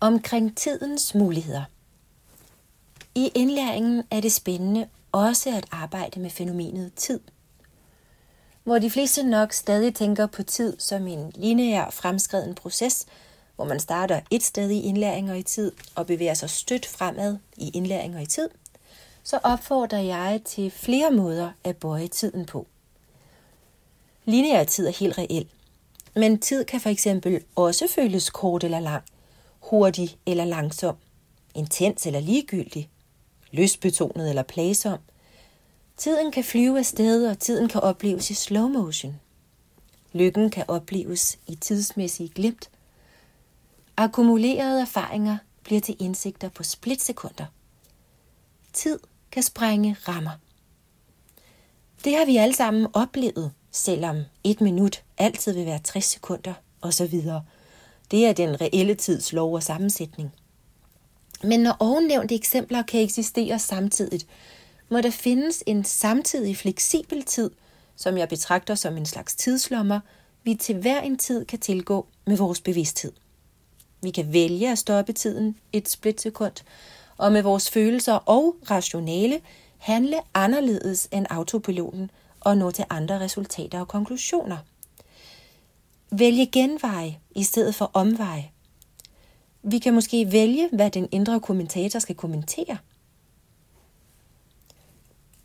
omkring tidens muligheder. I indlæringen er det spændende også at arbejde med fænomenet tid. Hvor de fleste nok stadig tænker på tid som en lineær fremskreden proces, hvor man starter et sted i indlæring og i tid og bevæger sig stødt fremad i indlæring og i tid, så opfordrer jeg til flere måder at bøje tiden på. Lineær tid er helt reel, men tid kan for eksempel også føles kort eller lang, hurtig eller langsom, intens eller ligegyldig, lystbetonet eller plagsom. Tiden kan flyve afsted, og tiden kan opleves i slow motion. Lykken kan opleves i tidsmæssige glimt. Akkumulerede erfaringer bliver til indsigter på splitsekunder. Tid kan sprænge rammer. Det har vi alle sammen oplevet, selvom et minut altid vil være 60 sekunder osv. Det er den reelle tids lov og sammensætning. Men når ovennævnte eksempler kan eksistere samtidigt, må der findes en samtidig fleksibel tid, som jeg betragter som en slags tidslommer, vi til hver en tid kan tilgå med vores bevidsthed. Vi kan vælge at stoppe tiden et splitsekund, og med vores følelser og rationale handle anderledes end autopiloten og nå til andre resultater og konklusioner. Vælge genveje i stedet for omveje. Vi kan måske vælge, hvad den indre kommentator skal kommentere.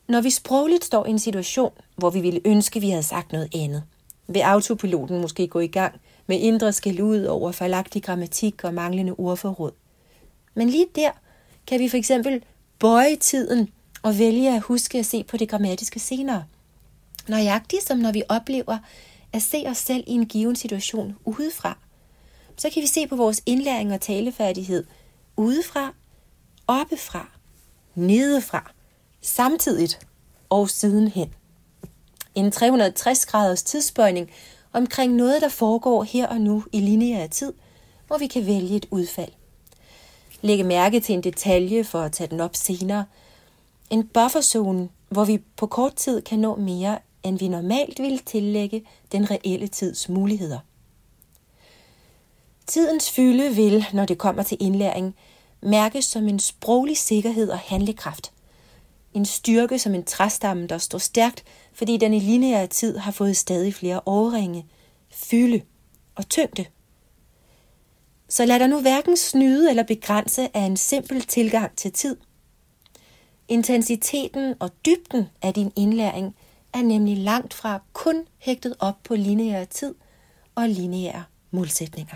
Når vi sprogligt står i en situation, hvor vi ville ønske, vi havde sagt noget andet, vil autopiloten måske gå i gang med indre skæld ud over fejlagtig grammatik og manglende ordforråd. Men lige der kan vi for eksempel bøje tiden og vælge at huske at se på det grammatiske senere. Nøjagtigt som når vi oplever at se os selv i en given situation udefra, så kan vi se på vores indlæring og talefærdighed udefra, oppefra, nedefra, samtidigt og sidenhen. En 360 graders tidsbøjning omkring noget, der foregår her og nu i lineær tid, hvor vi kan vælge et udfald. Lægge mærke til en detalje for at tage den op senere. En bufferzone, hvor vi på kort tid kan nå mere, end vi normalt ville tillægge den reelle tids muligheder. Tidens fylde vil, når det kommer til indlæring, mærkes som en sproglig sikkerhed og handlekraft. En styrke som en træstamme, der står stærkt, fordi den i lineær tid har fået stadig flere årringe, fylde og tyngde. Så lad dig nu hverken snyde eller begrænse af en simpel tilgang til tid. Intensiteten og dybden af din indlæring er nemlig langt fra kun hægtet op på lineær tid og lineære målsætninger.